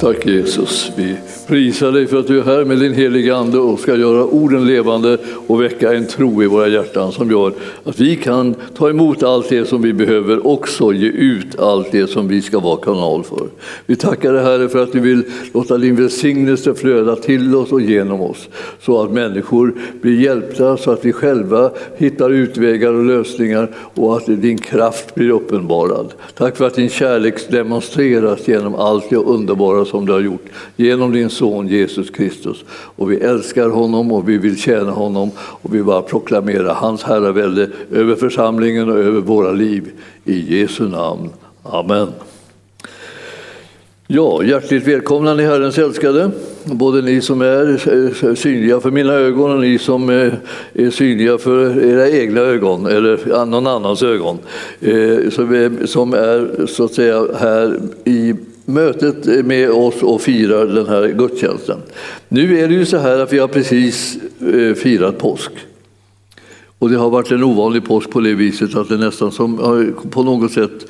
Tack Jesus. Vi prisar dig för att du är här med din heliga Ande och ska göra orden levande och väcka en tro i våra hjärtan som gör att vi kan ta emot allt det som vi behöver, också ge ut allt det som vi ska vara kanal för. Vi tackar dig Herre för att du vill låta din välsignelse flöda till oss och genom oss så att människor blir hjälpta, så att vi själva hittar utvägar och lösningar och att din kraft blir uppenbarad. Tack för att din kärlek demonstreras genom allt det underbara som du har gjort genom din son Jesus Kristus. Och vi älskar honom och vi vill tjäna honom och vi bara proklamera hans herravälde över församlingen och över våra liv. I Jesu namn. Amen. Ja, hjärtligt välkomna ni Herrens älskade, både ni som är eh, eh, synliga för mina ögon och ni som eh, är synliga för era egna ögon eller någon annans ögon. Som är så att säga här i mötet med oss och firar den här gudstjänsten. Nu är det ju så här att vi har precis eh, firat påsk. Och det har varit en ovanlig påsk på det viset att det nästan som på något sätt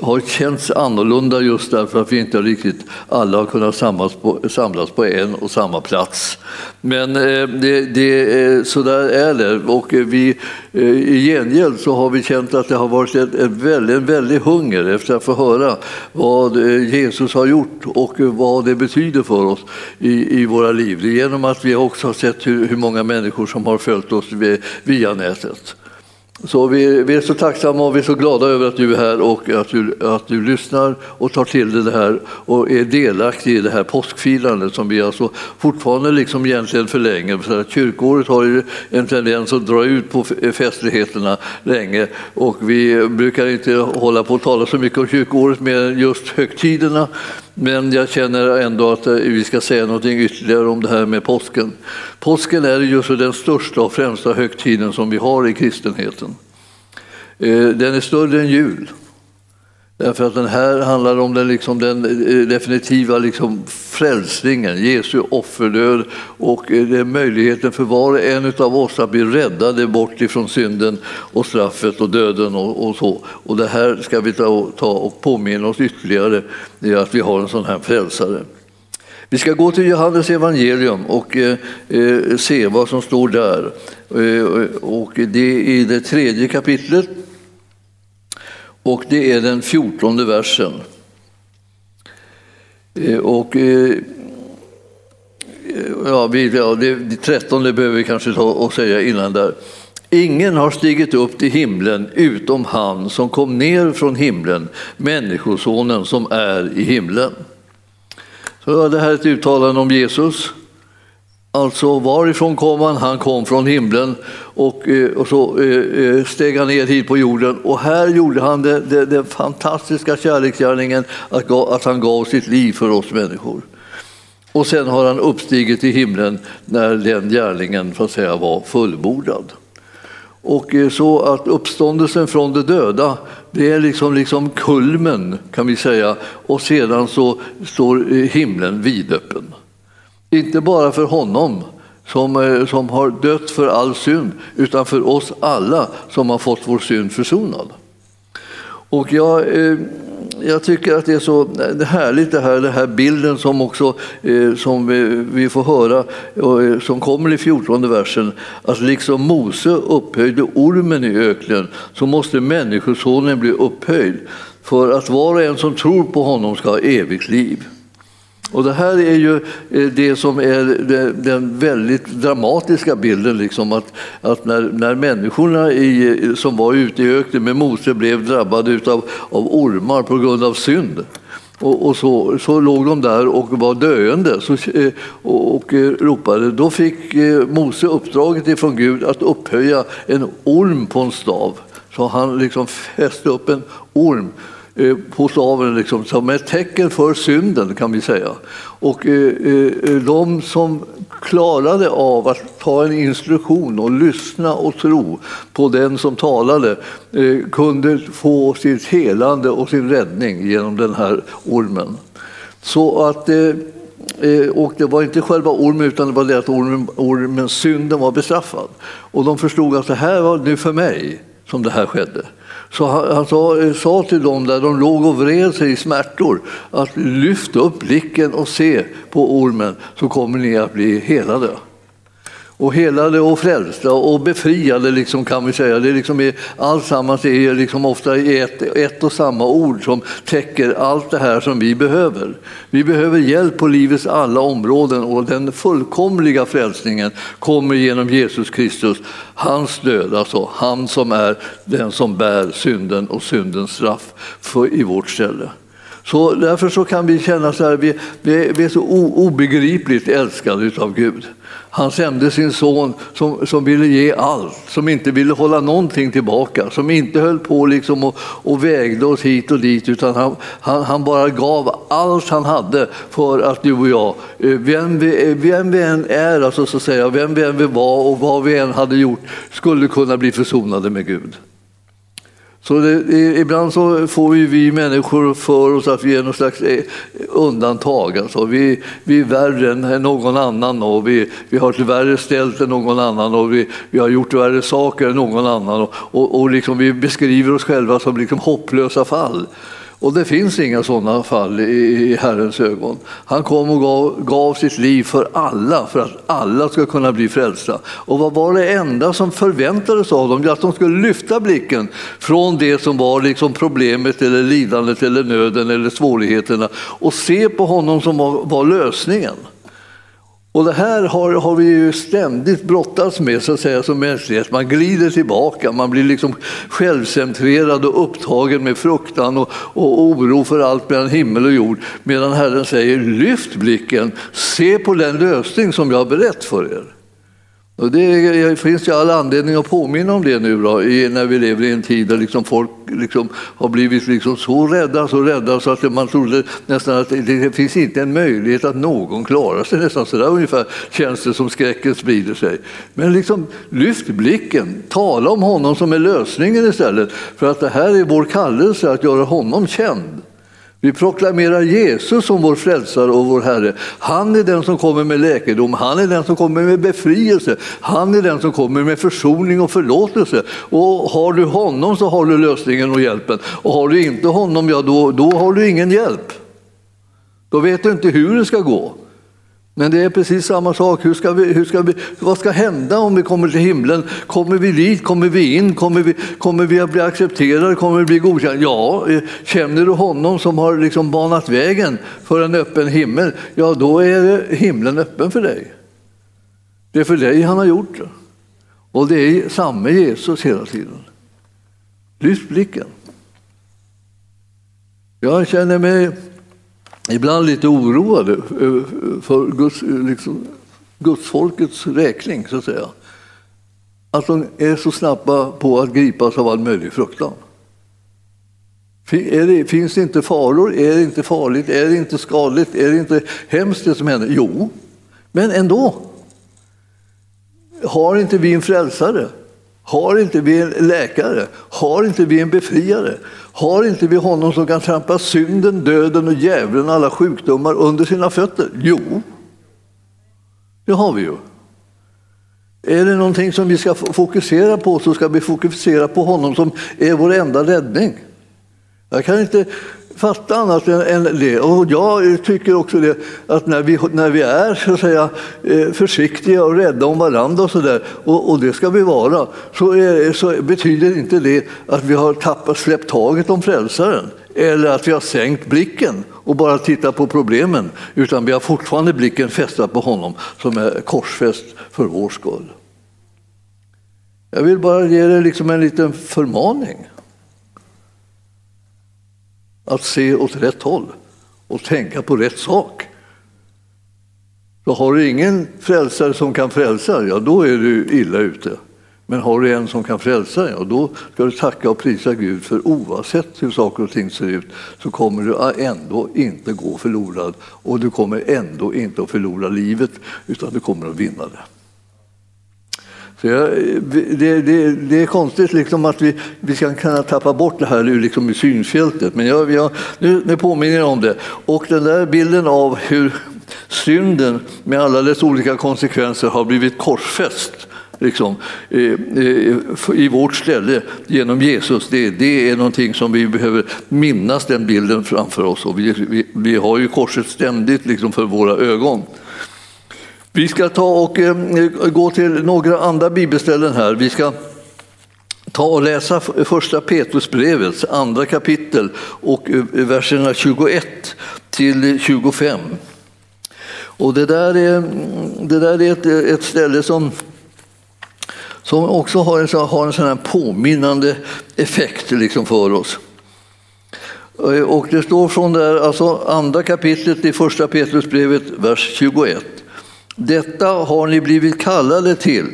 har känts annorlunda just därför att vi inte riktigt alla har kunnat samlas på, samlas på en och samma plats. Men eh, det, det, eh, så där är det. Och eh, vi, I gengäld så har vi känt att det har varit en, en, väldig, en väldig hunger efter att få höra vad Jesus har gjort och vad det betyder för oss i, i våra liv. Genom att vi också har sett hur, hur många människor som har följt oss via nätet. Så vi, vi, är så tacksamma och vi är så glada över att du är här och att du, att du lyssnar och tar till dig det här och är delaktig i det här påskfirandet som vi alltså fortfarande liksom egentligen förlänger. För att kyrkåret har ju en tendens att dra ut på festligheterna länge och vi brukar inte hålla på att tala så mycket om kyrkåret med just högtiderna. Men jag känner ändå att eh, vi ska säga något ytterligare om det här med påsken. Påsken är ju den största och främsta högtiden som vi har i kristenheten. Eh, den är större än jul. Därför att den här handlar om den, liksom, den eh, definitiva liksom, frälsningen, Jesu offerdöd och eh, det är möjligheten för var och en av oss att bli räddade bort ifrån synden och straffet och döden och, och så. Och det här ska vi ta, ta och påminna oss ytterligare, i att vi har en sån här frälsare. Vi ska gå till Johannes evangelium och eh, eh se vad som står där. Eh, och det är i det tredje kapitlet och det är den fjortonde versen. Eh, och, eh, ja, vi, ja, det, det trettonde behöver vi kanske ta och säga innan där. Ingen har stigit upp till himlen utom han som kom ner från himlen, Människosonen som är i himlen. Så det här är ett uttalande om Jesus. Alltså varifrån kom han? Han kom från himlen och, eh, och så eh, eh, steg han ner hit på jorden och här gjorde han den fantastiska kärleksgärningen att, att han gav sitt liv för oss människor. Och sen har han uppstigit till himlen när den gärningen för att säga, var fullbordad. Och så att uppståndelsen från de döda, det är liksom, liksom kulmen kan vi säga och sedan så står himlen vidöppen. Inte bara för honom som, eh, som har dött för all synd, utan för oss alla som har fått vår synd försonad. Och jag, eh, jag tycker att det är så härligt det här, den här bilden som också eh, som vi får höra, som kommer i 14 versen, att liksom Mose upphöjde ormen i öknen så måste Människosonen bli upphöjd för att var och en som tror på honom ska ha evigt liv. Och det här är ju eh, det som är den väldigt dramatiska bilden, liksom att, att när, när människorna i, som var ute i öknen med Mose blev drabbade utav, av ormar på grund av synd, och, och, så, så låg de där och var döende så, eh, och, och eh, ropade. Då fick Mose uppdraget ifrån Gud att upphöja en orm på en stav. Så han liksom fäste upp en orm Eh, på staven liksom, som ett tecken för synden kan vi säga. Och eh, eh, eh, de som klarade av att ta en instruktion och lyssna och tro på den som talade eh, kunde få sitt helande och sin räddning genom den här ormen. Så att och det var inte själva ormen utan det var det att ormen, ormen, synden var bestraffad. Och de förstod att det här var nu för mig som det här skedde. Så han, han sa, eh, sa, till dem där de låg och vred sig i smärtor att lyft upp blicken och se på ormen så kommer ni att bli helade och helade och frälsta och befriade liksom kan vi säga. Det liksom är, alltsammans är liksom ofta ett, ett och samma ord som täcker allt det här som vi behöver. Vi behöver hjälp på livets alla områden och den fullkomliga frälsningen kommer genom Jesus Kristus. Hans död, alltså han som är den som bär synden och syndens straff för, i vårt ställe. Så därför så kan vi känna så här, vi, vi, vi är så obegripligt älskade av Gud. Han sände sin son som, som ville ge allt, som inte ville hålla någonting tillbaka, som inte höll på liksom och, och vägde oss hit och dit, utan han, han, han, bara gav allt han hade för att du och jag, eh, vem vi, eh, vem vi än är, alltså så att säga, vem vi än vi var och vad vi än hade gjort, skulle kunna bli försonade med Gud. Så det, ibland så får vi människor för oss att vi är något slags eh, undantag. Alltså vi, vi är värre än någon annan och vi, vi har ett värre ställt än någon annan och vi, vi har gjort värre saker än någon annan. Och, och, och liksom vi beskriver oss själva som liksom hopplösa fall. Och det finns inga sådana fall i Herrens ögon. Han kom och gav, gav, sitt liv för alla, för att alla ska kunna bli frälsta. Och vad var det enda som förväntades av dem? Att de skulle lyfta blicken från det som var liksom problemet, eller lidandet, eller nöden eller svårigheterna och se på honom som var, var lösningen. Och det här har, har vi ju ständigt brottats med så att säga, som mänsklighet. Man glider tillbaka, man blir liksom självcentrerad och upptagen med fruktan och, och oro för allt mellan himmel och jord. Medan Herren säger lyft blicken, se på den lösning som jag har berättat för er. Och det finns ju all anledning att påminna om det nu då, när vi lever i en tid där liksom folk liksom har blivit liksom så rädda, så rädda så att man trodde nästan att det finns inte en möjlighet att någon klarar sig. Nästan så där ungefär känns det som skräcken sprider sig. Men liksom, lyft blicken, tala om honom som är lösningen istället. För att det här är vår kallelse att göra honom känd. Vi proklamerar Jesus som vår frälsare och vår Herre. Han är den som kommer med läkedom, han är den som kommer med befrielse, han är den som kommer med försoning och förlåtelse. Och har du honom så har du lösningen och hjälpen. Och har du inte honom, ja då, då har du ingen hjälp. Då vet du inte hur det ska gå. Men det är precis samma sak. Hur ska vi, hur ska vi, vad ska hända om vi kommer till himlen? Kommer vi dit? Kommer vi in? Kommer vi, kommer vi att bli accepterade? Kommer vi bli godkända? Ja, eh, känner du honom som har liksom banat vägen för en öppen himmel, ja då är himlen öppen för dig. Det är för dig han har gjort det. Och det är samma Jesus hela tiden. Lyft blicken. Jag känner mig ibland lite oroade för Guds, liksom, Gudsfolkets räkning, så att säga. Att de är så snabba på att gripas av all möjlig fruktan. Det, finns det inte faror? Är det inte farligt? Är det inte skadligt? Är det inte hemskt det som händer? Jo, men ändå. Har inte vi en frälsare? Har inte vi en läkare? Har inte vi en befriare? Har inte vi honom som kan trampa synden, döden och djävulen och alla sjukdomar under sina fötter? Jo, det har vi ju. Är det någonting som vi ska fokusera på så ska vi fokusera på honom som är vår enda räddning. Jag kan inte fatta annat än det. Och jag tycker också det att när vi, när vi är så att säga, eh, försiktiga och rädda om varandra och, så där, och, och det ska vi vara, så, är, så, betyder inte det att vi har tappat, släppt taget om frälsaren eller att vi har sänkt blicken och bara tittat på problemen, utan vi har fortfarande blicken fästad på honom som är korsfäst för vår skull. Jag vill bara ge dig liksom en liten förmaning att se åt rätt håll och tänka på rätt sak. Så har du ingen frälsare som kan frälsa, ja då är du illa ute. Men har du en som kan frälsa, ja då ska du tacka och prisa Gud för oavsett hur saker och ting ser ut så kommer du ändå inte gå förlorad och du kommer ändå inte att förlora livet utan du kommer att vinna det. Jag, det, det, det, är konstigt liksom att vi, vi ska kunna tappa bort det här liksom i synfältet, men jag, jag, nu, nu påminner jag om det. Och den där bilden av hur synden med alla dess olika konsekvenser har blivit korsfäst liksom, i vårt ställe genom Jesus. Det, det är någonting som vi behöver minnas den bilden framför oss. Och vi, vi, vi har ju korset ständigt liksom för våra ögon. Vi ska ta och eh, gå till några andra bibelställen här. Vi ska ta och läsa första Petrusbrevets andra kapitel och eh, verserna 21 till 25. Och det där är, mm, det där är ett, eh, ett ställe som, som också har en, har en sån här påminnande effekt liksom för oss. Och det står från där, alltså andra kapitlet i första Petrusbrevet, vers 21. Detta har ni blivit kallade till.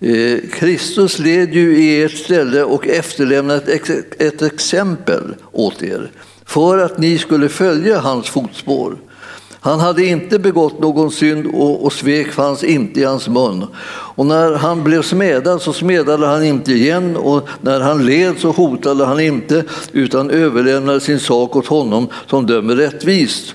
Eh, Kristus led ju i ert ställe och efterlämnade ett exempel åt er för att ni skulle följa hans fotspår. Han hade inte begått någon synd och, och svek fanns inte i hans mun. Och när han blev smedad så smedade han inte igen och när han led så hotade han inte utan överlämnade sin sak åt honom som dömer rättvist.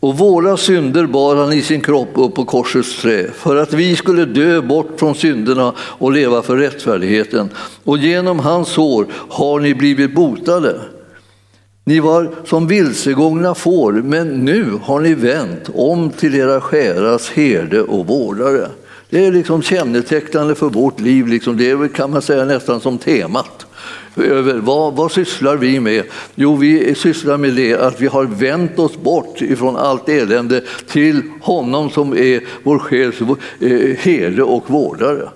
Och våra synder bar han i sin kropp upp på korsets trä för att vi skulle dö bort från synderna och leva för rättfärdigheten. Och genom hans sår har ni blivit botade. Ni var som vilsegångna får, men nu har ni vänt om till era själars herde och vårdare. Det är liksom kännetecknande för vårt liv, liksom det kan man säga nästan som temat. Över vad, vad sysslar vi med? Jo, vi sysslar med det att vi har vänt oss bort ifrån allt elände till honom som är vår själs eh, herde och vårdare.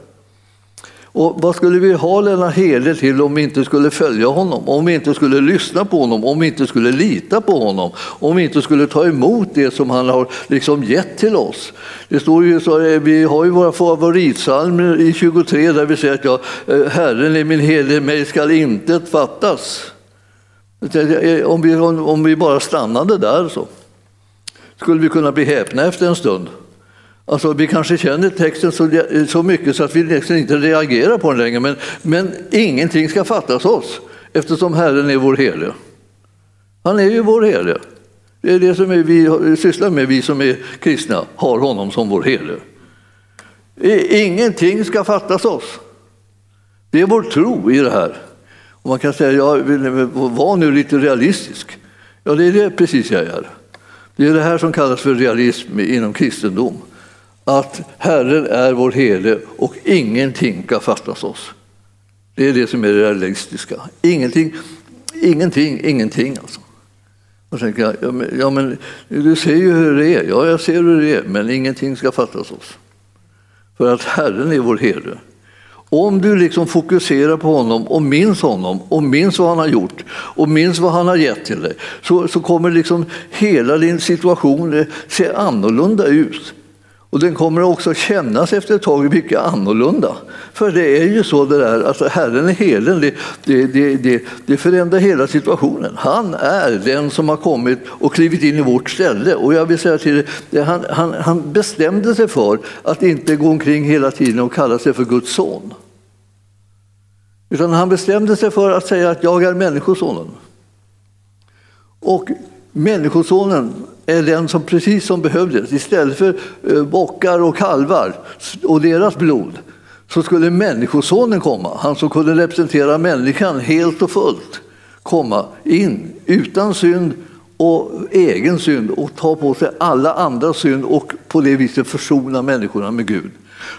Och vad skulle vi ha denna herde till om vi inte skulle följa honom, om vi inte skulle lyssna på honom, om vi inte skulle lita på honom, om vi inte skulle ta emot det som han har liksom gett till oss? Det står ju så, vi har ju våra favoritsalmer i 23 där vi säger att ja, eh, Herren är min herde, mig skall intet fattas. Eh, om vi, om vi bara stannade där så skulle vi kunna bli häpna efter en stund. Alltså, vi kanske känner texten så, så mycket så att vi liksom inte reagerar på den längre, men, men ingenting ska fattas oss eftersom Herren är vår helige. Han är ju vår helige. Det är det som vi sysslar med, vi som är kristna, har honom som vår helige. Ingenting ska fattas oss. Det är vår tro i det här. Och man kan säga, ja, var nu lite realistisk. Ja, det är det precis jag är. Det är det här som kallas för realism inom kristendom att Herren är vår herde och ingenting kan fattas oss. Det är det som är det realistiska. Ingenting, ingenting, ingenting alltså. Och tänker jag, ja men, ja men, du ser ju hur det är. Ja, jag ser hur det är, men ingenting ska fattas oss. För att Herren är vår herde. Om du liksom fokuserar på honom och minns honom och minns vad han har gjort och minns vad han har gett till dig så, så kommer liksom hela din situation se annorlunda ut. Och den kommer också kännas efter ett tag mycket annorlunda. För det är ju så det där, alltså Herren är helen, det, det, det, det, det förändrar hela situationen. Han är den som har kommit och klivit in i vårt ställe. Och jag vill säga till dig, han, han, han bestämde sig för att inte gå omkring hela tiden och kalla sig för Guds son. Utan han bestämde sig för att säga att jag är Människosonen. Och Människosonen är den som precis som behövdes. Istället för eh, bockar och kalvar och deras blod så skulle Människosonen komma, han som kunde representera människan helt och fullt, komma in utan synd och egen synd och ta på sig alla andra synd och på det viset försona människorna med Gud.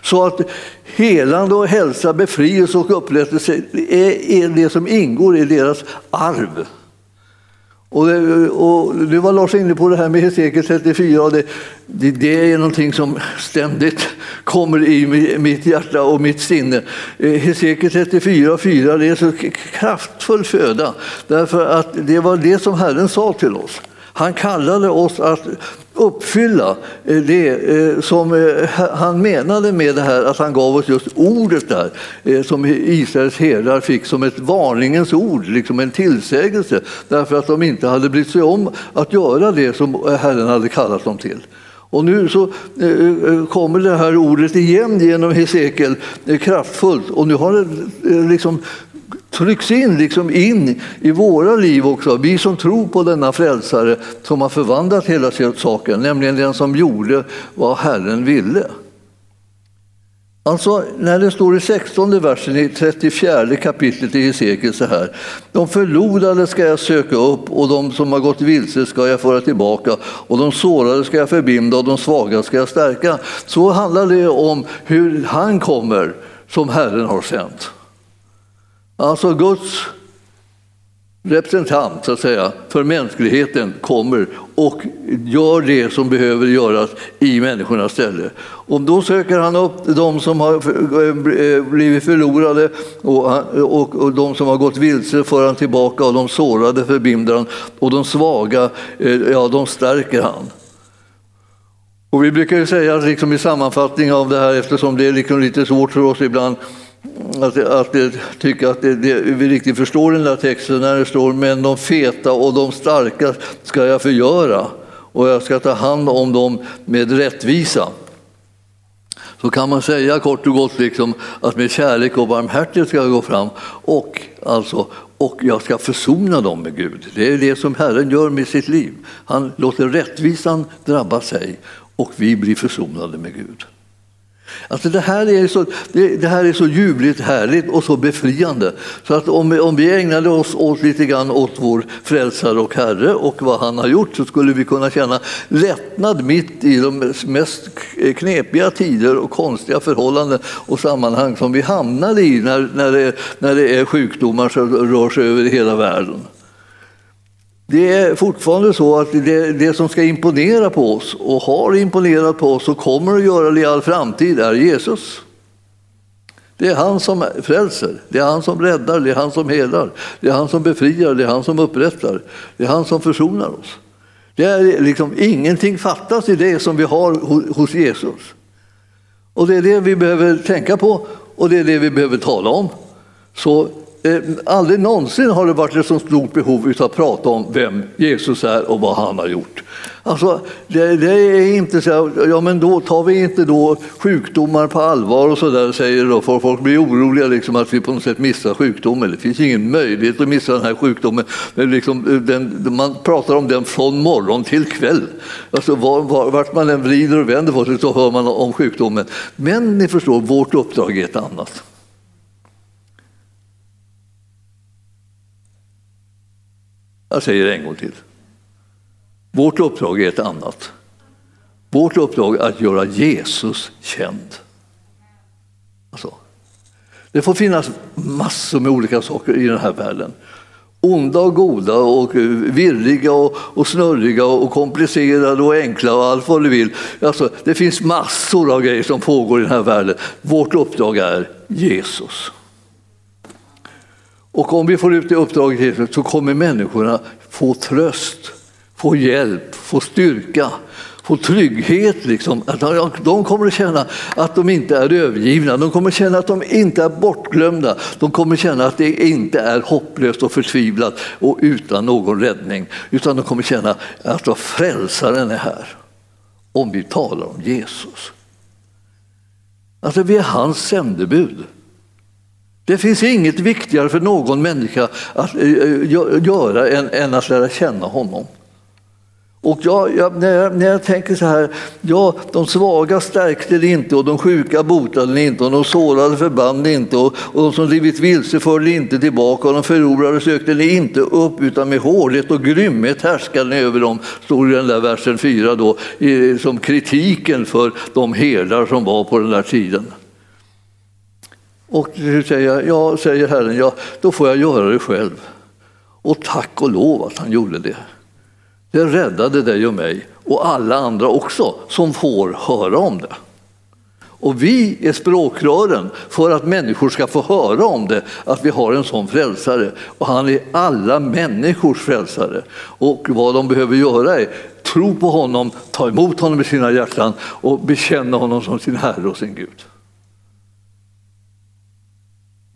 Så att helande och hälsa, befrielse och upprättelse är det som ingår i deras arv. Och, det, och nu var Lars inne på det här med Hesekiel 34 och det, det, det, är någonting som ständigt kommer i mitt hjärta och mitt sinne. Eh, Hesekiel 34 4 det är så kraftfull föda därför att det var det som Herren sa till oss. Han kallade oss att uppfylla eh, det eh, som eh, han menade med det här, att han gav oss just ordet där, som Israels herdar fick som ett varningens ord, liksom en tillsägelse, därför att de inte hade brytt sig om att göra det som Herren hade kallat dem till. Och nu så kommer det här ordet igen genom Hesekiel kraftfullt och nu har det liksom trycks in, liksom in i våra liv också. Vi som tror på denna frälsare som har förvandlat hela saken, nämligen den som gjorde vad Herren ville. Alltså, när det står i 16 versen i 34 kapitlet i Hesekiel så här. De förlorade ska jag söka upp och de som har gått vilse ska jag föra tillbaka och de sårade ska jag förbinda och de svaga ska jag stärka. Så handlar det om hur han kommer som Herren har sänt. Alltså Guds representant så att säga, för mänskligheten kommer och gör det som behöver göras i människornas ställe. Och då söker han upp de som har eh, blivit förlorade och, och, de som har gått vilse för han tillbaka och de sårade förbinder han och de svaga, eh, ja, de stärker han. Och vi brukar ju säga liksom i sammanfattning av det här, eftersom det är liksom lite svårt för oss ibland, att, att tycka att det, det, vi riktigt förstår den där texten när det står men de feta och de starka ska jag förgöra och jag ska ta hand om dem med rättvisa. Så kan man säga kort och gott liksom att med kärlek och barmhärtighet ska jag gå fram och, alltså, och jag ska försona dem med Gud. Det är det som Herren gör med sitt liv. Han låter rättvisan drabba sig och vi blir försonade med Gud. Alltså det, här är så, det, det, här är så ljuvligt härligt och så befriande. Så att om, om vi ägnade oss åt lite grann åt vår frälsare och Herre och vad han har gjort så skulle vi kunna känna lättnad mitt i de mest knepiga tider och konstiga förhållanden och sammanhang som vi hamnar i när, när, det, när det är sjukdomar som rör sig över hela världen. Det är fortfarande så att det, det, som ska imponera på oss och har imponerat på oss och kommer att göra det i all framtid är Jesus. Det är han som frälser, det är han som räddar, det är han som helar, det är han som befriar, det är han som upprättar, det är han som försonar oss. Det är liksom, ingenting fattas i det som vi har hos Jesus. Och det är det vi behöver tänka på och det är det vi behöver tala om. Så Eh, aldrig någonsin har det varit ett så stort behov av att prata om vem Jesus är och vad han har gjort. Alltså, det, det är inte så ja men då tar vi inte då sjukdomar på allvar och så där säger då, för folk blir oroliga liksom att vi på något sätt missar sjukdomen. Det finns ingen möjlighet att missa den här sjukdomen. Men liksom, eh, den, man pratar om den från morgon till kväll. Alltså, var, var, vart man än vrider och vänder på sig så hör man om sjukdomen. Men ni förstår, vårt uppdrag är ett annat. Jag säger det en gång till. Vårt uppdrag är ett annat. Vårt uppdrag är att göra Jesus känd. Alltså, det får finnas massor med olika saker i den här världen. Onda och goda och virriga och, och snurriga och komplicerade och enkla och allt vad du vill. Alltså, det finns massor av grejer som pågår i den här världen. Vårt uppdrag är Jesus. Och om vi får ut det uppdraget så kommer människorna få tröst, få hjälp, få styrka, få trygghet. Liksom. de kommer att känna att de inte är övergivna, de kommer att känna att de inte är bortglömda. De kommer att känna att det inte är hopplöst och förtvivlat och utan någon räddning. Utan de kommer att känna att frälsaren är här. Om vi talar om Jesus. Alltså vi är hans sändebud. Det finns inget viktigare för någon människa att eh, eh, göra än, att lära känna honom. Och jag, jag, när, jag, när jag tänker så här, ja, de svaga stärkte det inte och de sjuka botade det inte och de sårade förband det inte och, och de som blivit vilse förde inte tillbaka och de förlorade sökte det inte upp utan med hårdhet och grymhet härskade ni över dem, står i den där versen 4 då, som kritiken för de herdar som var på den där tiden. Och nu säger jag, ja, säger Herren, ja, då får jag göra det själv. Och tack och lov att han gjorde det. Det räddade dig och mig och alla andra också som får höra om det. Och vi är språkrören för att människor ska få höra om det, att vi har en sån frälsare. Och han är alla människors frälsare. Och vad de behöver göra är tro på honom, ta emot honom i sina hjärtan och bekänna honom som sin Herre och sin Gud.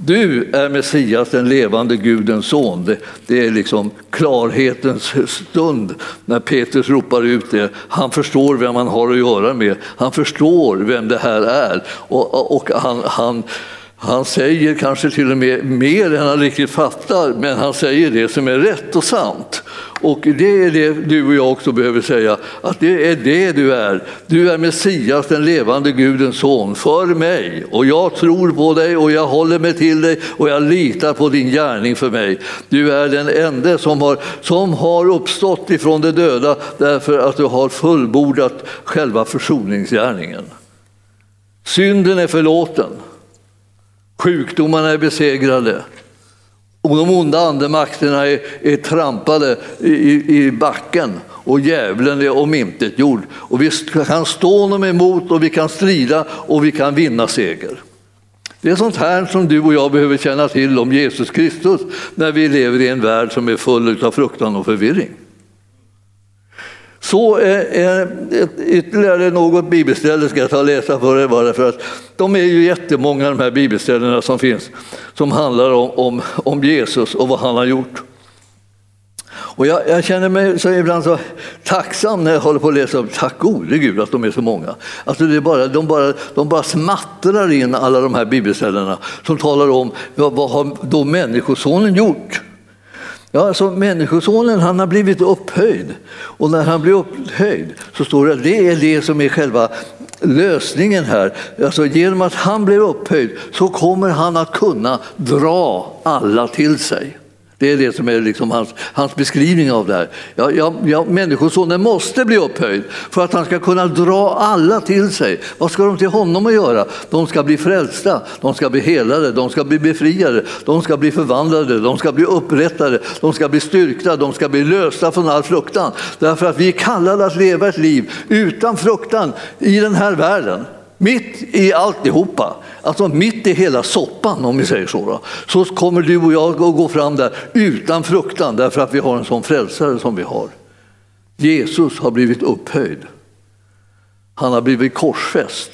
Du är Messias, den levande Gudens son. Det, det, är liksom klarhetens stund när Petrus ropar ut det. Han förstår vem han har att göra med. Han förstår vem det här är. Och, och han, han, han säger kanske till och med mer än han riktigt fattar, men han säger det som är rätt och sant. Och det är det du och jag också behöver säga, att det är det du är. Du är Messias, den levande Gudens son, för mig. Och jag tror på dig och jag håller mig till dig och jag litar på din gärning för mig. Du är den enda som har, som har uppstått ifrån de döda därför att du har fullbordat själva försoningsgärningen. Synden är förlåten. Sjukdomarna är besegrade. Och de onda andemakterna är, är trampade i, i backen och djävulen är omintetgjord. Och vi kan stå honom emot och vi kan strida och vi kan vinna seger. Det är sånt här som du och jag behöver känna till om Jesus Kristus när vi lever i en värld som är full av fruktan och förvirring. Så eh, eh, är ytterligare något bibelställe ska jag ta och läsa för er bara för att de är ju jättemånga de här bibelställena som finns som handlar om, om, om Jesus och vad han har gjort. Och jag, jag, känner mig så ibland så tacksam när jag håller på att läsa upp. Tack gode Gud att de är så många. Alltså det är bara, de, bara, de bara smattrar in alla de här bibelställena som talar om vad, vad har då Människosonen gjort? Ja, alltså Människosonen han har blivit upphöjd och när han blir upphöjd så står det att det är det som är själva lösningen här. Alltså genom att han blir upphöjd så kommer han att kunna dra alla till sig. Det är det som är liksom hans, hans beskrivning av det här. Ja, ja, ja, Människosonen måste bli upphöjd för att han ska kunna dra alla till sig. Vad ska de till honom att göra? De ska bli frälsta, de ska bli helade, de ska bli befriade, de ska bli förvandlade, de ska bli upprättade, de ska bli styrkta, de ska bli lösta från all fruktan. Därför att vi är kallade att leva ett liv utan fruktan i den här världen. Mitt i alltihopa, alltså mitt i hela soppan om vi säger så, då, så kommer du och jag att gå fram där utan fruktan därför att vi har en sån frälsare som vi har. Jesus har blivit upphöjd. Han har blivit korsfäst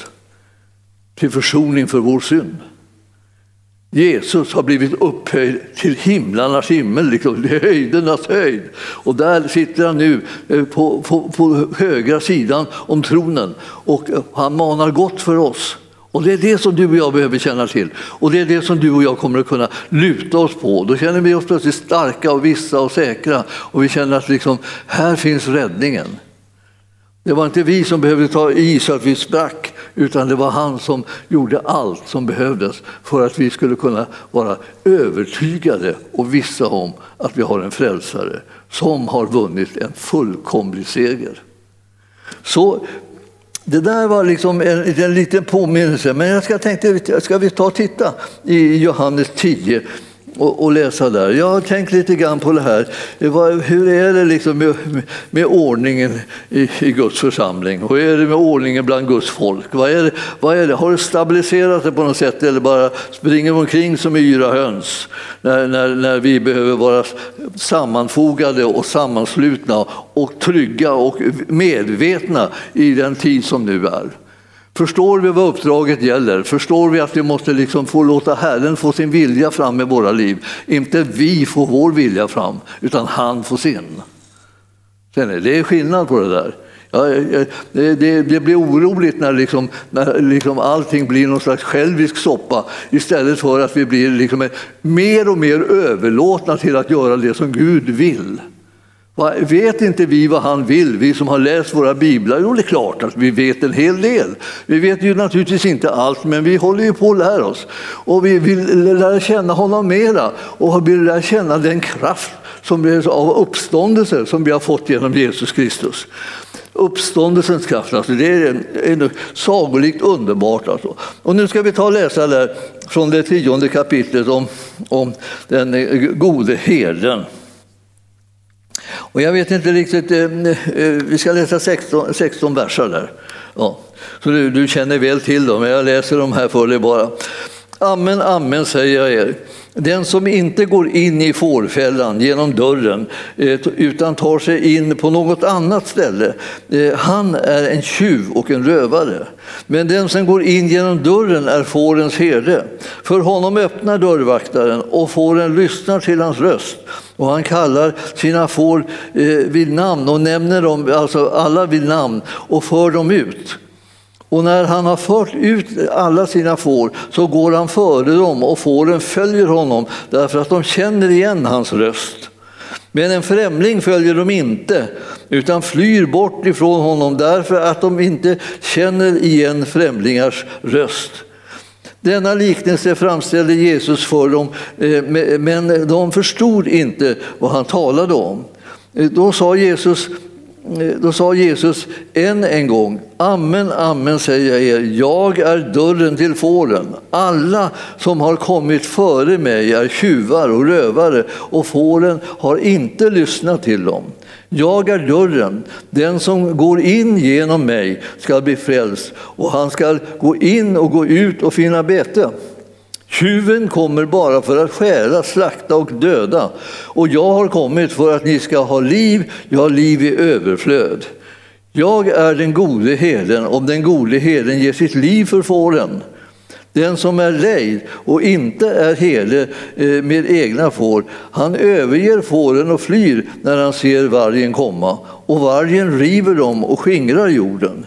till försoning för vår synd. Jesus har blivit upphöjd till himlarnas himmel, liksom, till höjdernas höjd. Och där sitter han nu eh, på, på, på högra sidan om tronen och eh, han manar gott för oss. Och Det är det som du och jag behöver känna till och det är det som du och jag kommer att kunna luta oss på. Då känner vi oss plötsligt starka och vissa och säkra och vi känner att liksom, här finns räddningen. Det var inte vi som behövde ta i så att vi sprack, utan det var han som gjorde allt som behövdes för att vi skulle kunna vara övertygade och vissa om att vi har en frälsare som har vunnit en fullkomlig seger. Så det där var liksom en, en liten påminnelse, men jag ska tänkte, ska vi ta och titta i Johannes 10 och, och, läsa där. Jag har tänkt lite grann på det här. Hur är det liksom med, med ordningen i, i, Guds församling? Hur är det med ordningen bland Guds folk? Vad är det, vad är det? Har det stabiliserat sig på något sätt eller bara springer omkring som yra höns när, när, när vi behöver vara sammanfogade och sammanslutna och trygga och medvetna i den tid som nu är? Förstår vi vad uppdraget gäller? Förstår vi att vi måste liksom få låta Herren få sin vilja fram i våra liv? Inte vi får vår vilja fram, utan han får sin. Det är skillnad på det där. det, blir oroligt när, liksom, när liksom allting blir någon slags självisk soppa istället för att vi blir liksom mer och mer överlåtna till att göra det som Gud vill. Vet inte vi vad han vill, vi som har läst våra biblar? Jo, det är klart att vi vet en hel del. Vi vet ju naturligtvis inte allt, men vi håller ju på att lära oss. Och vi vill lära känna honom mera och vill lära känna den kraft som är av uppståndelse som vi har fått genom Jesus Kristus. Uppståndelsens kraft, alltså det är, är sagolikt underbart. Alltså. Och nu ska vi ta och läsa där från det tionde kapitlet om, om den gode herden. Och jag vet inte riktigt, eh, eh, vi ska läsa 16, 16 verser där. Ja. Så du, du känner väl till dem, jag läser dem här för dig bara. Amen, amen säger jag er. Den som inte går in i fårfällan genom dörren eh, utan tar sig in på något annat ställe, eh, han är en tjuv och en rövare. Men den som går in genom dörren är fårens herde. För honom öppnar dörrvaktaren och fåren lyssnar till hans röst. Och han kallar sina får eh, vid namn och nämner dem, alltså alla vid namn och för dem ut. Och när han har fört ut alla sina får så går han före dem och fåren följer honom därför att de känner igen hans röst. Men en främling följer de inte utan flyr bort ifrån honom därför att de inte känner igen främlingars röst. Denna liknelse framställde Jesus för dem, eh, men de förstod inte vad han talade om. Eh, då sa Jesus Eh, då sa Jesus än en gång, amen, amen säger jag er, jag är dörren till fåren. Alla som har kommit före mig är tjuvar och rövare och fåren har inte lyssnat till dem. Jag är dörren, den som går in genom mig ska bli frälst och han ska gå in och gå ut och finna bete. Tjuven kommer bara för att stjäla, slakta och döda. Och jag har kommit för att ni ska ha liv, ja, liv i överflöd. Jag är den gode herden, om den gode herden ger sitt liv för fåren. Den som är lejd och inte är herde eh, med egna får, han överger fåren och flyr när han ser vargen komma, och vargen river dem och skingrar jorden.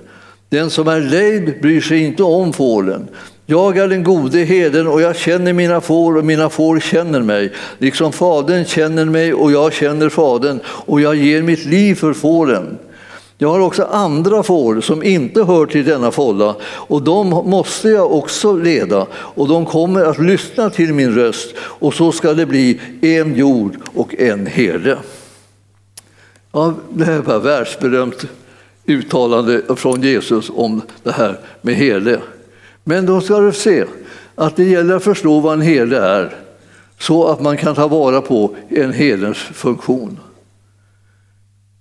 Den som är lejd bryr sig inte om fåren. Jag är den gode heden och jag känner mina får och mina får känner mig. Liksom Fadern känner mig och jag känner Fadern och jag ger mitt liv för fåren. Jag har också andra får som inte hör till denna fålla och de måste jag också leda och de kommer att lyssna till min röst och så ska det bli en jord och en herde. Ja, det här var världsberömt uttalande från Jesus om det här med herde. Men då ska du se att det gäller att förstå vad en herde är så att man kan ta vara på en herdens funktion.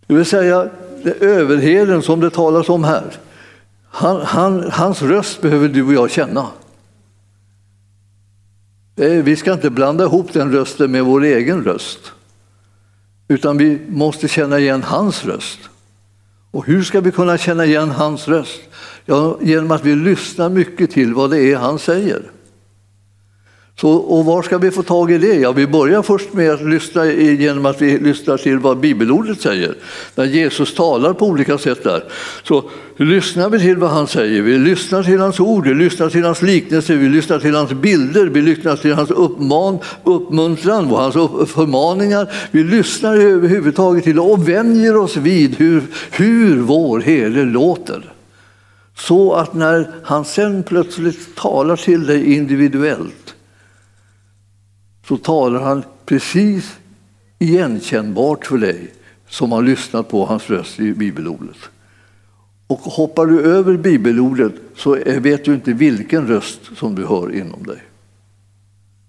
Det vill säga, det överheden som det talas om här, han, han, hans röst behöver du och jag känna. Eh, vi ska inte blanda ihop den rösten med vår egen röst, utan vi måste känna igen hans röst. Och hur ska vi kunna känna igen hans röst? Ja, genom att vi lyssnar mycket till vad det är han säger. Så, och var ska vi få tag i det? Ja, vi börjar först med att lyssna genom att vi lyssnar till vad bibelordet säger. När Jesus talar på olika sätt där. Så lyssnar vi till vad han säger. Vi lyssnar till hans ord, vi lyssnar till hans liknelser, vi lyssnar till hans bilder, vi lyssnar till hans uppman, uppmuntran och hans förmaningar. Vi lyssnar överhuvudtaget till och vänjer oss vid hur, hur vår herde låter. Så att när han sen plötsligt talar till dig individuellt så talar han precis igenkännbart för dig som har lyssnat på hans röst i bibelordet. Och hoppar du över bibelordet så vet du inte vilken röst som du hör inom dig.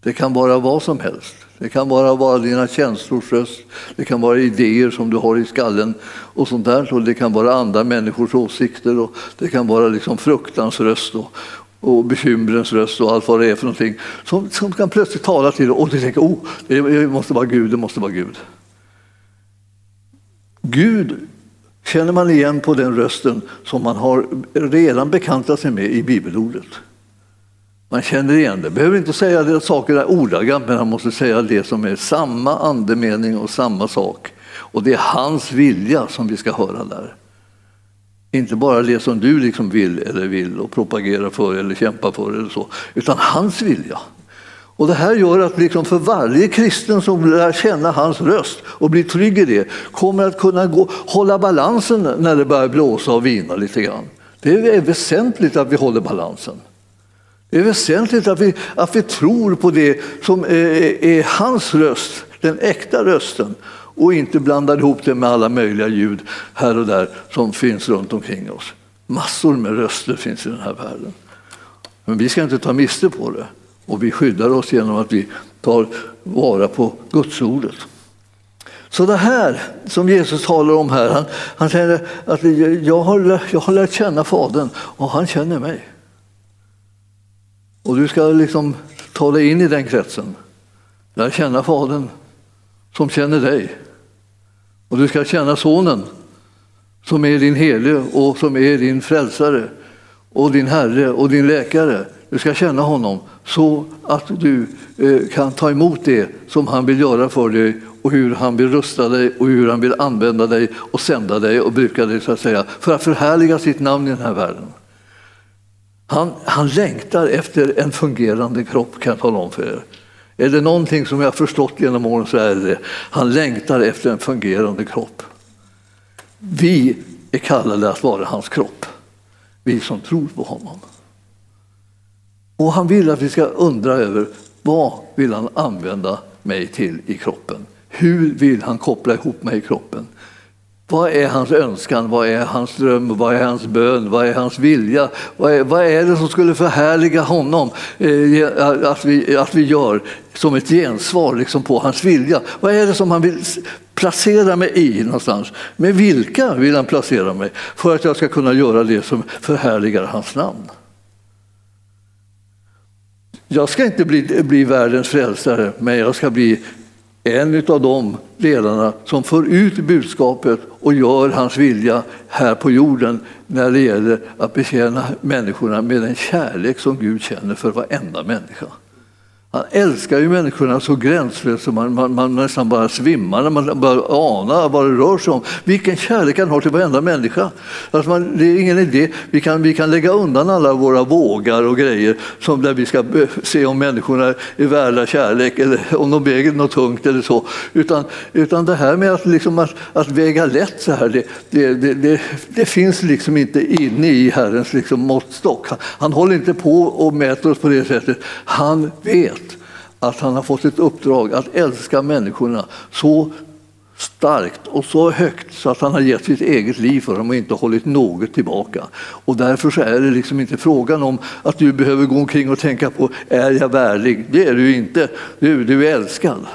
Det kan vara vad som helst. Det kan bara vara dina känslors röst, det kan vara idéer som du har i skallen och sånt där. Och det kan vara andra människors åsikter och det kan vara liksom fruktans röst och, och bekymrens röst och allt vad det är för någonting som, som kan plötsligt tala till dig och du tänker oh, det måste vara Gud, det måste vara Gud. Gud känner man igen på den rösten som man har redan bekantat sig med i bibelordet. Man känner igen det. Behöver inte säga det saker där ordagrant, men han måste säga det som är samma andemening och samma sak. Och det är hans vilja som vi ska höra där. Inte bara det som du liksom vill eller vill och propagerar för eller kämpar för eller så, utan hans vilja. Och Det här gör att liksom för varje kristen som lär känna hans röst och blir trygg i det kommer att kunna gå, hålla balansen när det börjar blåsa och vina lite grann. Det är väsentligt att vi håller balansen. Det är väsentligt att vi, att vi tror på det som är, är hans röst, den äkta rösten och inte blandar ihop det med alla möjliga ljud här och där som finns runt omkring oss. Massor med röster finns i den här världen. Men vi ska inte ta miste på det och vi skyddar oss genom att vi tar vara på Gudsordet. Så det här som Jesus talar om här, han, han säger att jag har, jag har lärt känna Fadern och han känner mig. Och du ska liksom ta dig in i den kretsen. Lär känna Fadern som känner dig. Och du ska känna Sonen som är din Helige och som är din frälsare och din Herre och din läkare. Du ska känna honom så att du eh, kan ta emot det som han vill göra för dig och hur han vill rusta dig och hur han vill använda dig och sända dig och bruka dig så att säga för att förhärliga sitt namn i den här världen. Han, han längtar efter en fungerande kropp kan jag tala om för er. Är det någonting som jag har förstått genom åren så är det. Han längtar efter en fungerande kropp. Vi är kallade att vara hans kropp, vi som tror på honom. Och han vill att vi ska undra över vad vill han använda mig till i kroppen? Hur vill han koppla ihop mig i kroppen? Vad är hans önskan? Vad är hans dröm? Vad är hans bön? Vad är hans vilja? Vad är, vad är det som skulle förhärliga honom eh, att, vi, att vi gör som ett gensvar liksom, på hans vilja? Vad är det som han vill placera mig i någonstans? Med vilka vill han placera mig för att jag ska kunna göra det som förhärligar hans namn? Jag ska inte bli, bli världens frälsare, men jag ska bli en av de ledarna som för ut budskapet och gör hans vilja här på jorden när det gäller att betjäna människorna med den kärlek som Gud känner för varenda människa. Han älskar ju människorna så gränslöst så man, man, man nästan bara svimmar när man börjar ana vad det rör sig om. Vilken kärlek han har till varenda människa. Alltså man, det är ingen idé. Vi kan, vi kan lägga undan alla våra vågar och grejer som där vi ska se om människorna är värda kärlek eller om de väger något tungt eller så. Utan, utan det här med att, liksom att, att väga lätt så här, det, det, det, det, det finns liksom inte inne i Herrens liksom måttstock. Han, han håller inte på och mäter oss på det sättet. Han vet att han har fått ett uppdrag att älska människorna så starkt och så högt så att han har gett sitt eget liv för dem och inte hållit något tillbaka. Och därför så är det liksom inte frågan om att du behöver gå omkring och tänka på är jag värdig? Det är du inte. Du, du är älskad.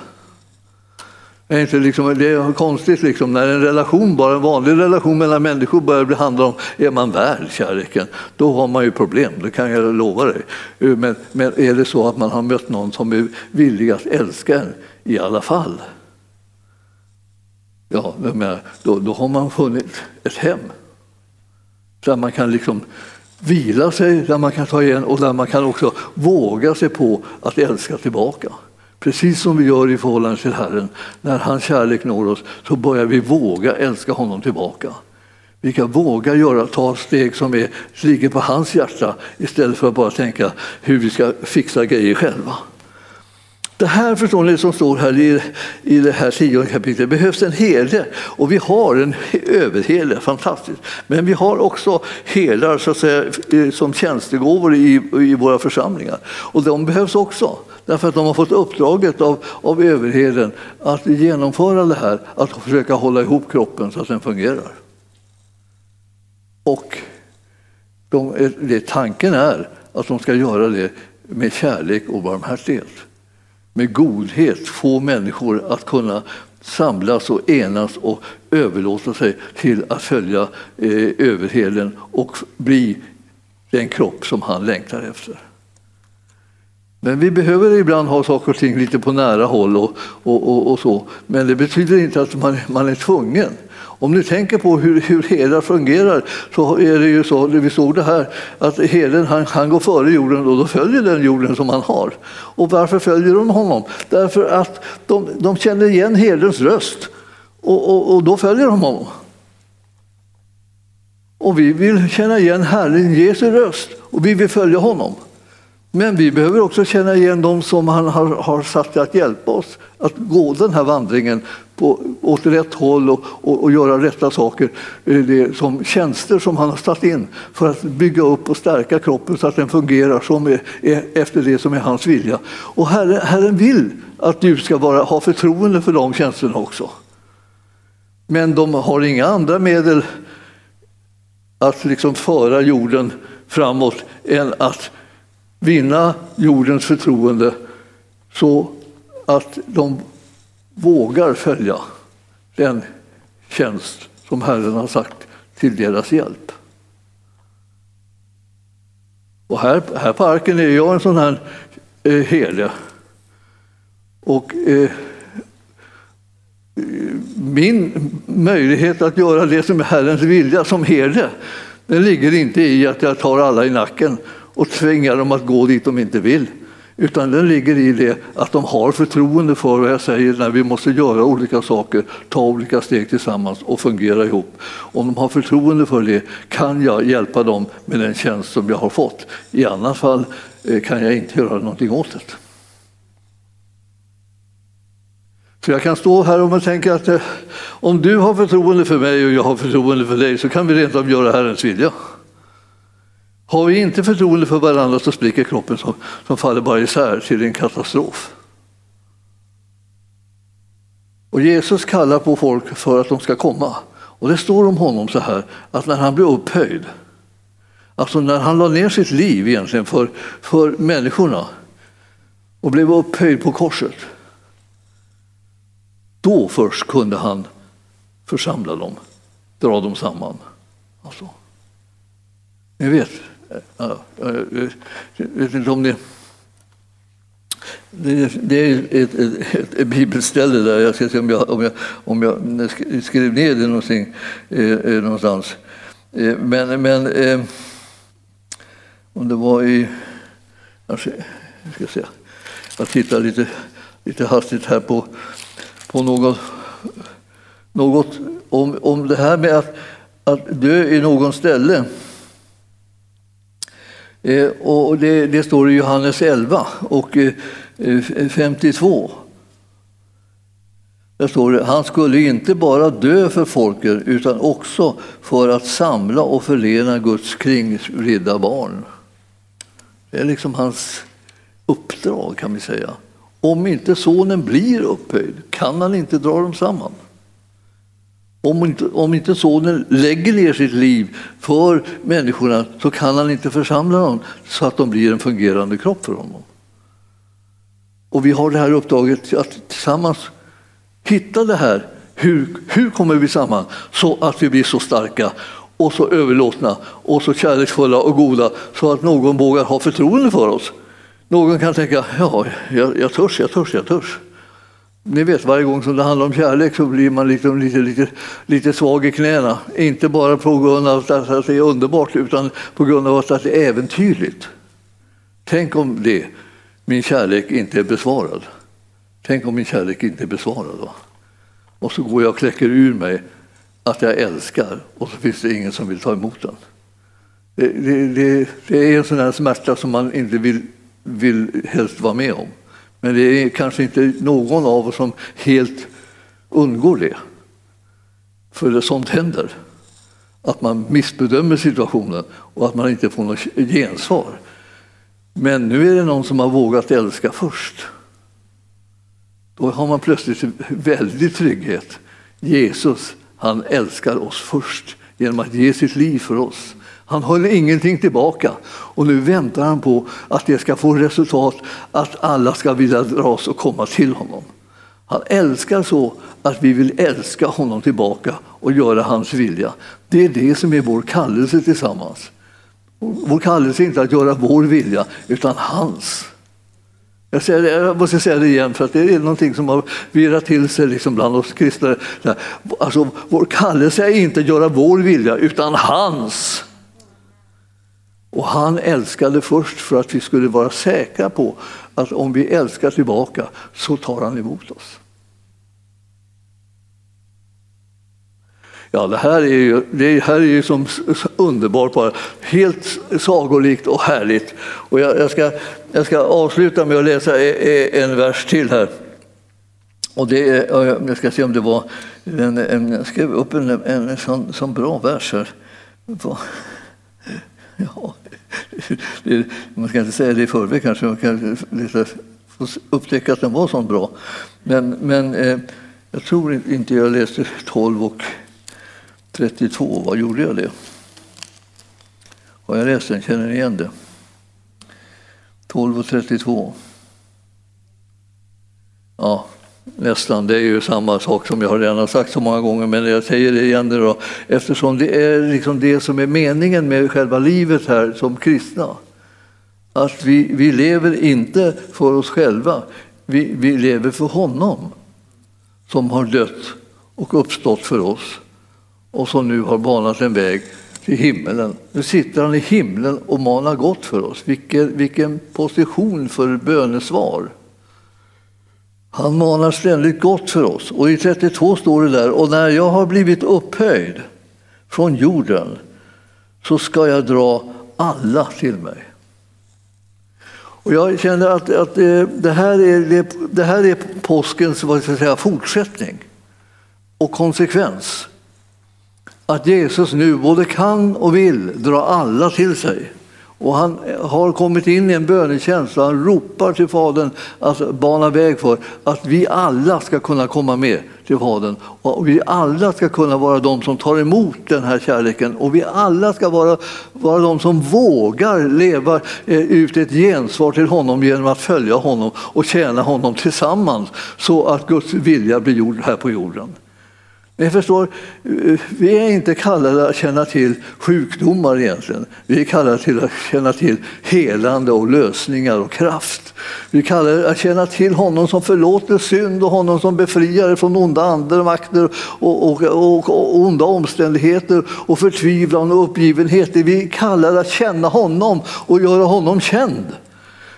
Det är, inte liksom, det är konstigt liksom, när en relation, bara en vanlig relation mellan människor börjar bli handla om är man värd kärleken, då har man ju problem, det kan jag lova dig. Eh, men, men är det så att man har mött någon som är villig att älska en i alla fall, ja, då, då har man funnit ett hem. Där man kan liksom vila sig, där man kan ta igen och där man kan också våga sig på att älska tillbaka. Precis som vi gör i förhållande till Herren. När hans kärlek når oss så börjar vi våga älska honom tillbaka. Vi kan våga göra, ta steg som är, ligger på hans hjärta istället för att bara tänka hur vi ska fixa grejer själva. Det här förstår ni som står här i, i det här tionde kapitlet. Det behövs en herde och vi har en överherde, fantastiskt. Men vi har också herdar så att säga, som tjänstegåvor i, i våra församlingar och de behövs också. Därför att de har fått uppdraget av, av överheden att genomföra det här, att försöka hålla ihop kroppen så att den fungerar. Och de, det, tanken är att de ska göra det med kärlek och barmhärtighet. Med godhet få människor att kunna samlas och enas och överlåta sig till att följa eh, överheden och bli den kropp som han längtar efter. Men vi behöver ibland ha saker och ting lite på nära håll och, och, och, och så. Men det betyder inte att man, man är tvungen. Om ni tänker på hur, hur herdar fungerar så är det ju så, vi såg det här, att herden han, han går före jorden och då följer den jorden som han har. Och varför följer de honom? Därför att de, de känner igen herdens röst och, och, och då följer de honom. Och vi vill känna igen Herren Jesu röst och vi vill följa honom. Men vi behöver också känna igen dem som han har, har satt att hjälpa oss att gå den här vandringen på, åt rätt håll och, och, och göra rätta saker. Eh, det, som tjänster som han har satt in för att bygga upp och stärka kroppen så att den fungerar som är, är efter det som är hans vilja. Och Herren, Herren vill att du ska vara, ha förtroende för de tjänsterna också. Men de har inga andra medel att liksom föra jorden framåt än att vinna jordens förtroende så att de vågar följa den tjänst som Herren har sagt till deras hjälp. Och här, här på arken är jag en sån här eh, herde. Och eh, min möjlighet att göra det som är Herrens vilja som herde, den ligger inte i att jag tar alla i nacken och tvinga dem att gå dit de inte vill. Utan den ligger i det att de har förtroende för vad jag säger när vi måste göra olika saker, ta olika steg tillsammans och fungera ihop. Om de har förtroende för det kan jag hjälpa dem med den tjänst som jag har fått. I annat fall eh, kan jag inte göra någonting åt det. Så jag kan stå här och tänka att eh, om du har förtroende för mig och jag har förtroende för dig så kan vi rent av göra Herrens vilja. Har vi inte förtroende för varandra så spricker kroppen som, som faller bara isär till en katastrof. Och Jesus kallar på folk för att de ska komma. Och det står om honom så här att när han blev upphöjd, alltså när han la ner sitt liv egentligen för, för människorna och blev upphöjd på korset, då först kunde han församla dem, dra dem samman. Alltså. Ni vet, jag vet inte om det det är ett, ett, ett, bibelställe där, jag ska se om jag, om jag, om jag skrev ner det någonting, eh, eh någonstans. Eh, men, men eh, om det var i... Alltså, jag ska se. Jag tittar lite, lite hastigt här på, på något, något om, om det här med att, att dö i någon ställe. Eh, och det, det, står i Johannes 11 och eh, 52. Eh, Där står det, han skulle inte bara dö för folket utan också för att samla och förena Guds kringridda barn. Det är liksom hans uppdrag kan vi säga. Om inte sonen blir upphöjd kan han inte dra dem samman. Om inte, om inte sonen lägger ner sitt liv för människorna så kan han inte församla dem så att de blir en fungerande kropp för honom. Och vi har det här uppdraget att tillsammans hitta det här. Hur, hur kommer vi samman så att vi blir så starka och så överlåtna och så kärleksfulla och goda så att någon vågar ha förtroende för oss. Någon kan tänka, ja, jag, jag törs, jag törs, jag törs. Ni vet, varje gång som det handlar om kärlek så blir man liksom lite, lite, lite svag i knäna. Inte bara på grund av att det är underbart, utan på grund av att det är äventyrligt. Tänk om det, min kärlek inte är besvarad. Tänk om min kärlek inte är besvarad. Va? Och så går jag och kläcker ur mig att jag älskar och så finns det ingen som vill ta emot den. Det, det, det, det är en sån här smärta som man inte vill, vill helst vara med om. Men det är kanske inte någon av oss som helt undgår det. För det sånt händer. Att man missbedömer situationen och att man inte får något gensvar. Men nu är det någon som har vågat älska först. Då har man plötsligt väldig trygghet. Jesus, han älskar oss först genom att ge sitt liv för oss. Han höll ingenting tillbaka och nu väntar han på att det ska få resultat, att alla ska vilja dras och komma till honom. Han älskar så att vi vill älska honom tillbaka och göra hans vilja. Det är det som är vår kallelse tillsammans. Vår kallelse är inte att göra vår vilja, utan hans. Jag, säger det, jag måste säga det igen, för att det är någonting som har virrat till sig liksom bland oss kristna. Alltså, vår kallelse är inte att göra vår vilja, utan hans. Och han älskade först för att vi skulle vara säkra på att om vi älskar tillbaka så tar han emot oss. Ja, det här är ju, det här är ju som underbart, bara. helt sagolikt och härligt. Och jag, jag, ska, jag ska avsluta med att läsa e- e- en vers till här. Och det är, jag ska se om det var, en, en, jag skrev upp en, en, en sån, sån bra vers här. Ja, man ska inte säga det i förväg kanske, man kan lite upptäcka att den var så bra. Men, men eh, jag tror inte jag läste 12 och 32. Vad gjorde jag det? Har jag läst den? Känner ni igen det? 12 och 32. Ja, Nästan, det är ju samma sak som jag redan har sagt så många gånger, men jag säger det igen då, eftersom det är liksom det som är meningen med själva livet här som kristna. Att vi, vi lever inte för oss själva, vi, vi lever för honom som har dött och uppstått för oss och som nu har banat en väg till himmelen. Nu sitter han i himlen och manar gott för oss. Vilken, vilken position för bönesvar. Han manar ständigt gott för oss. Och i 32 står det där, och när jag har blivit upphöjd från jorden så ska jag dra alla till mig. Och jag känner att, att eh, det, här är, det här är påskens vad ska jag säga, fortsättning och konsekvens. Att Jesus nu både kan och vill dra alla till sig. Och han har kommit in i en bönetjänst och han ropar till Fadern alltså att bana väg för att vi alla ska kunna komma med till Fadern. Och vi alla ska kunna vara de som tar emot den här kärleken och vi alla ska vara, vara de som vågar leva eh, ut ett gensvar till honom genom att följa honom och tjäna honom tillsammans så att Guds vilja blir gjord här på jorden. Men jag förstår, eh, vi är inte kallade att känna till sjukdomar egentligen. Vi är kallade till att känna till helande och lösningar och kraft. Vi är kallade att känna till honom som förlåter synd och honom som befriar från onda andar, makter och, och, och, och onda omständigheter och förtvivlan och uppgivenhet. Vi är kallade att känna honom och göra honom känd.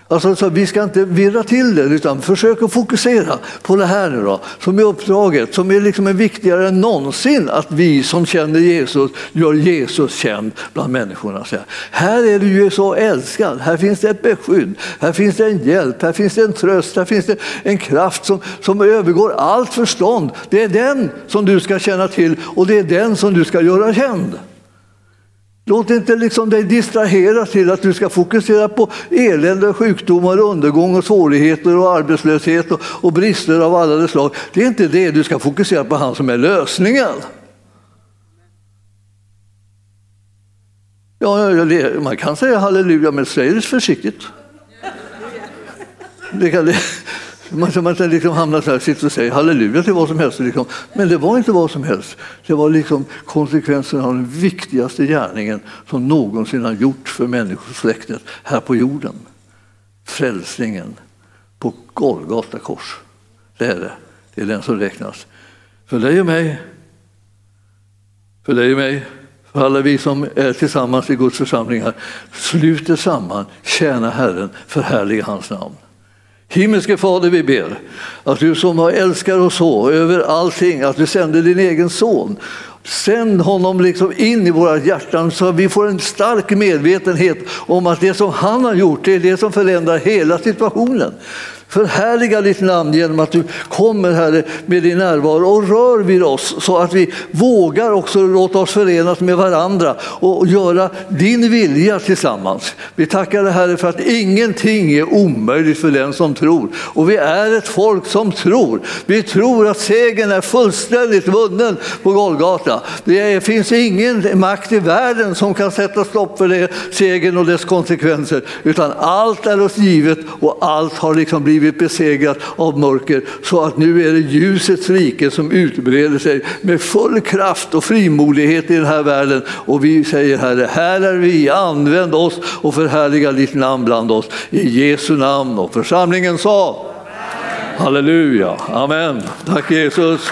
Alltså, så vi ska inte virra till det, utan försök att fokusera på det här nu då, som är uppdraget, som är liksom viktigare än någonsin att vi som känner Jesus gör Jesus känd bland människorna. Så här är du ju så älskad, här finns det ett beskydd, här finns det en hjälp, här finns det en tröst, här finns det en kraft som, som övergår allt förstånd. Det är den som du ska känna till och det är den som du ska göra känd. Låt inte liksom dig distraheras till att du ska fokusera på elände, sjukdomar, undergång, och svårigheter och arbetslöshet och, och brister av alla de slag. Det är inte det du ska fokusera på, han som är lösningen. Ja, man kan säga halleluja, men säg det försiktigt. Det kan, man, man liksom hamnar så här, sitter och säger halleluja till vad som helst. Liksom. Men det var inte vad som helst. Det var liksom konsekvensen av den viktigaste gärningen som någonsin har gjorts för människosläktet här på jorden. Frälsningen på Golgata kors. Det är det. Det är den som räknas. För dig och mig, för dig och mig, för alla vi som är tillsammans i Guds församlingar, sluter samman, tjäna Herren, förhärliga hans namn. Himmelske Fader, vi ber att du som har älskar oss så över allting, att du sände din egen son. Sänd honom liksom in i våra hjärtan så att vi får en stark medvetenhet om att det som han har gjort det är det som förändrar hela situationen. Förhärliga ditt namn genom att du kommer Herre med din närvaro och rör vid oss så att vi vågar också låta oss förenas med varandra och göra din vilja tillsammans. Vi tackar dig Herre för att ingenting är omöjligt för den som tror. Och vi är ett folk som tror. Vi tror att segern är fullständigt vunnen på Golgata. Det finns ingen makt i världen som kan sätta stopp för det, segern och dess konsekvenser. Utan allt är oss givet och allt har liksom blivit blivit besegrat av mörker så att nu är det ljusets rike som utbreder sig med full kraft och frimodighet i den här världen. Och vi säger Herre, här är vi, använd oss och förhärliga ditt namn bland oss. I Jesu namn och församlingen sa Halleluja, amen. Tack Jesus.